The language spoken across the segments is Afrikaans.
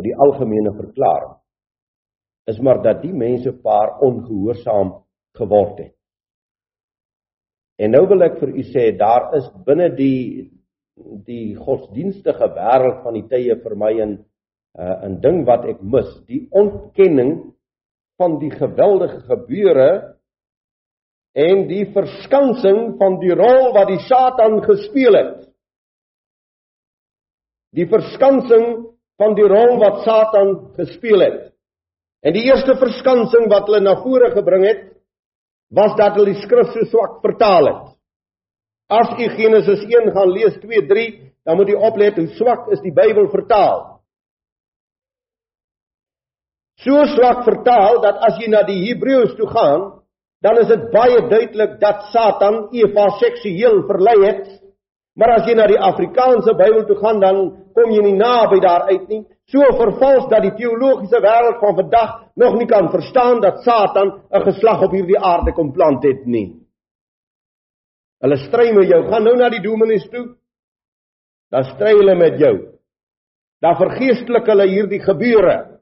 Nou die algemene verklaring is maar dat die mense paar ongehoorsaam geword het. En nou wil ek vir u sê daar is binne die die godsdienstige wêreld van die tye vir my 'n uh, ding wat ek mis, die ontkenning van die geweldige gebeure en die verskansing van die rol wat die Satan gespeel het. Die verskansing van die rol wat Satan gespeel het. En die eerste verskansing wat hulle na vore gebring het, was dat hulle die skrif so swak vertaal het. As u Genesis 1 gaan lees 2 3, dan moet u oplet hoe swak is die Bybel vertaal. So swak vertaal dat as jy na die Hebreëus toe gaan, dan is dit baie duidelik dat Satan Eva seksueel verlei het. Maar as jy na die Afrikaanse Bybel toe gaan, dan kom jy nie naby daar uit nie. So vervals dat die teologiese wêreld van vandag nog nie kan verstaan dat Satan 'n geslag op hierdie aarde kom plant het nie. Hulle stry met jou. Gaan nou na die dominees toe. Dan stry hulle met jou. Dan vergeestelik hulle hierdie gebeure.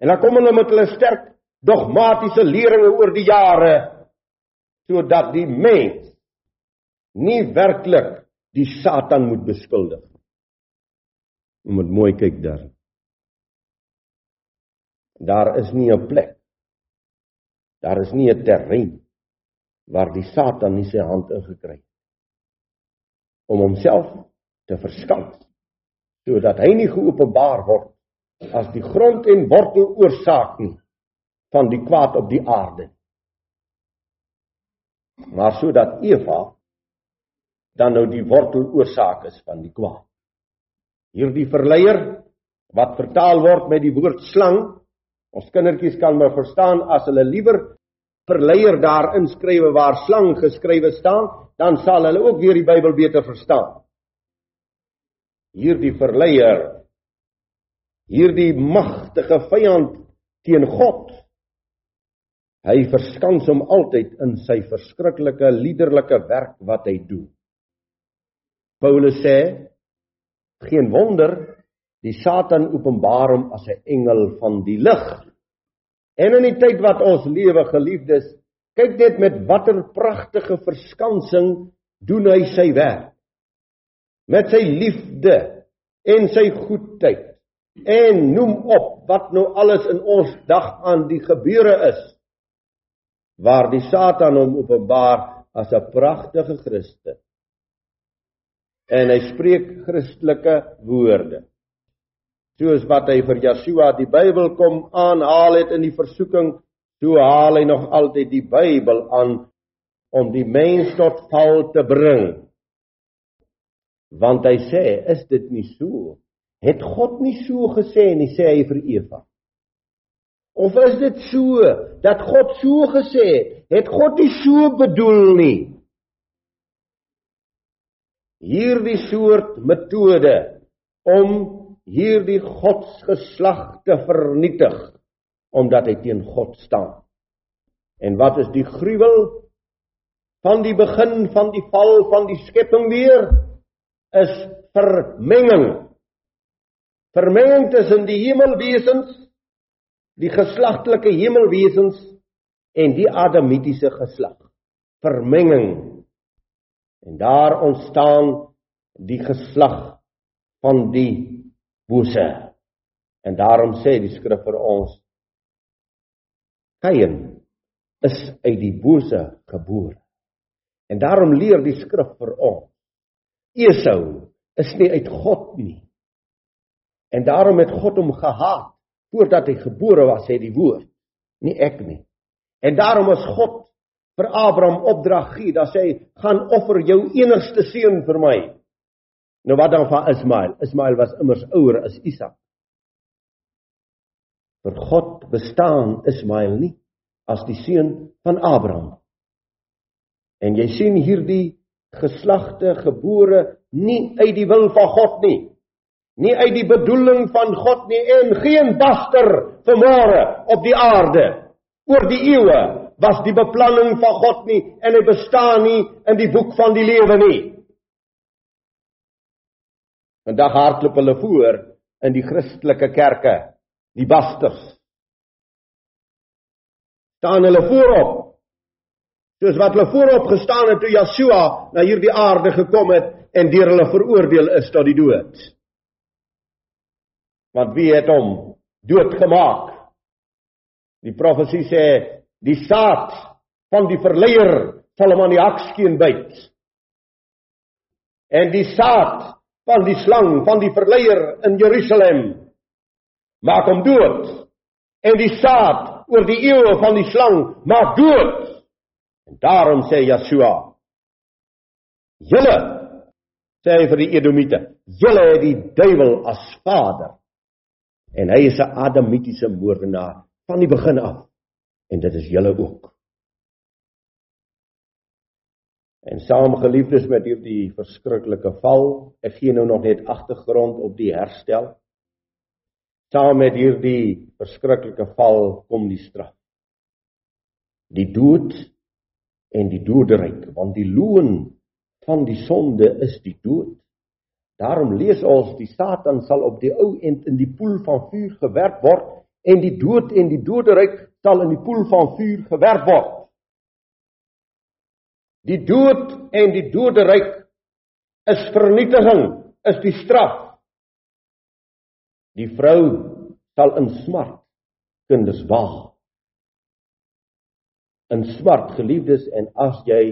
En dan kom hulle met hulle sterk dogmatiese leringe oor die jare sodat die mens nie werklik die Satan moet beskuldig. Jy moet mooi kyk daar. Daar is nie 'n plek. Daar is nie 'n terrein waar die Satan nie sy hand ingekry het om homself te verskans sodat hy nie geopenbaar word as die grond en wortel oorsaak nie van die kwaad op die aarde maar sodat Eva dan nou die wortel oorsaak is van die kwaad hierdie verleier wat vertaal word met die woord slang ons kindertjies kan maar verstaan as hulle liewer verleier daar inskrywe waar slang geskrywe staan, dan sal hulle ook weer die Bybel beter verstaan. Hierdie verleier, hierdie magtige vyand teen God. Hy verskans hom altyd in sy verskriklike liderlike werk wat hy doen. Paulus sê geen wonder die Satan openbaar hom as 'n engel van die lig. En in die tyd wat ons lewe, geliefdes, kyk net met watter pragtige verskansing doen hy sy werk. Met sy liefde en sy goedheid. En noem op wat nou alles in ons dag aan die gebeure is waar die Satan hom openbaar as 'n pragtige Christus. En hy spreek Christelike woorde soos wat hy vir Yeshua die Bybel kom aanhaal het in die versoeking, so haal hy nog altyd die Bybel aan om die mens tot val te bring. Want hy sê, is dit nie so? Het God nie so gesê nie, sê hy vir Eva. Of is dit so dat God so gesê het? Het God nie so bedoel nie? Hierdie soort metode om hierdie godsgeslag te vernietig omdat hy teen God staan. En wat is die gruwel van die begin van die val van die skepping weer is vermenging. Vermenging tussen die hemelwesens, die geslagtelike hemelwesens en die adamitiese geslag. Vermenging. En daar ontstaan die geslag van die bose. En daarom sê die skrif vir ons Kain is uit die bose gebore. En daarom leer die skrif vir ons Esau is nie uit God nie. En daarom het God hom gehaat voordat hy gebore was, sê die woord, nie ek nie. En daarom as God vir Abraham opdrag gee, dan sê hy, "Gaan offer jou enigste seun vir my." Nou wat dan van Ismael? Ismael was immers ouer as Isak. Vir God bestaan Ismael nie as die seun van Abraham. En jy sien hierdie geslagte gebore nie uit die wil van God nie. Nie uit die bedoeling van God nie en geen baster vanmôre op die aarde oor die eeue was die beplanning van God nie en hy bestaan nie in die boek van die lewe nie. Vandag hardloop hulle voor in die Christelike kerke, die basters. staan hulle voorop. Soos wat hulle voorop gestaan het toe Yeshua na hierdie aarde gekom het en deur hulle veroordeel is tot die dood. Want wie het hom doodgemaak? Die profesie sê die saad van die verleier sal hom aan die hakskeen byt. En die saad van die slang van die verleier in Jerusalem maak hom dood. En die saad oor die eeue van die slang maak dood. En daarom sê Yeshua: Julle sê hy vir die Edomite: Julle het die duiwel as vader. En hy is 'n adamitiese moordenaar van die begin af. En dit is julle ook. En saam geliefdes met hierdie verskriklike val, ek gee nou nog net agtergrond op die herstel. Saam met hierdie verskriklike val kom die straf. Die dood en die doderyk, want die loon van die sonde is die dood. Daarom lees ons die Satan sal op die ou end in die poel van vuur gewerp word en die dood en die doderyk sal in die poel van vuur gewerp word. Die dood en die doderyk is vernietiging, is die straf. Die vrou sal in smart kinders baar. In smart geliefdes en as jy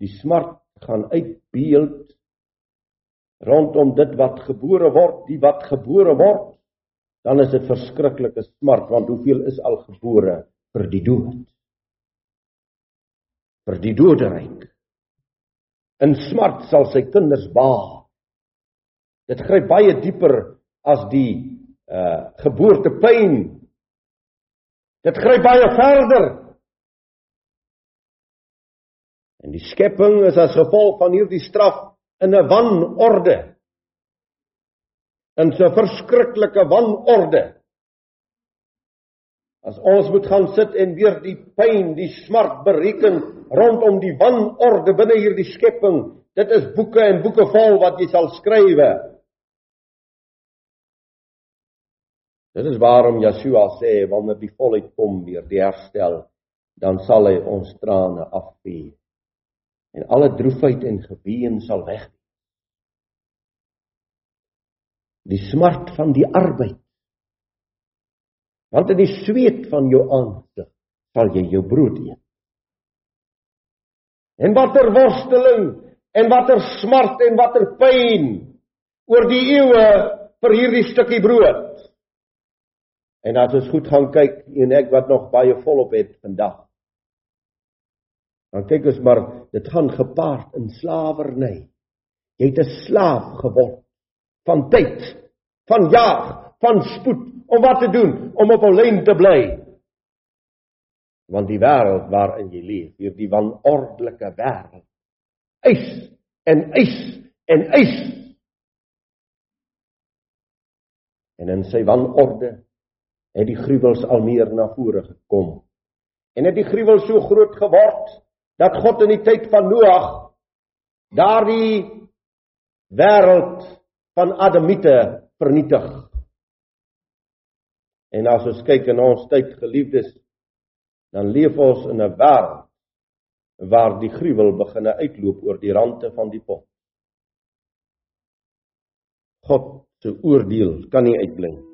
die smart gaan uitbeeld rondom dit wat gebore word, die wat gebore word, dan is dit verskriklike smart want hoeveel is al gebore vir die dood? Vir die doderyk. In smart sal sy kinders baar. Dit gryp baie dieper as die uh geboortepyn. Dit gryp baie verder. En die skepping is as gevolg van hierdie straf in 'n wanorde. In 'n verskriklike wanorde. As ons moet gaan sit en weer die pyn, die smart bereken rondom die wanorde binne hierdie skepping. Dit is boeke en boeke vol wat jy sal skrywe. Dit is waarom Yeshua sê wanneer die volheid kom weer die herstel, dan sal hy ons trane afvee. En alle droefheid en geween sal weg. Die smart van die arbeid. Want in die sweet van jou aansig sal jy jou brood eet. En watter worsteling en watter smart en watter pyn oor die eeue vir hierdie stukkie brood. En as ons goed gaan kyk en ek wat nog baie volop het vandag. Dan kyk ons maar dit gaan gepaard in slawerny. Jy het 'n slaaf geword van tyd, van jaag, van spoed om wat te doen om op 'n lyn te bly want die wêreld waarin jy leef, hierdie wanordelike wêreld, eis en eis en eis. En in sy wanorde het die gruwels al meer na vore gekom. En het die gruwel so groot geword dat God in die tyd van Noag daardie wêreld van Adamite vernietig. En as ons kyk in ons tyd geliefdes dan leef ons in 'n wêreld waar die gruwel begine uitloop oor die rande van die pot. God se oordeel kan nie uitblink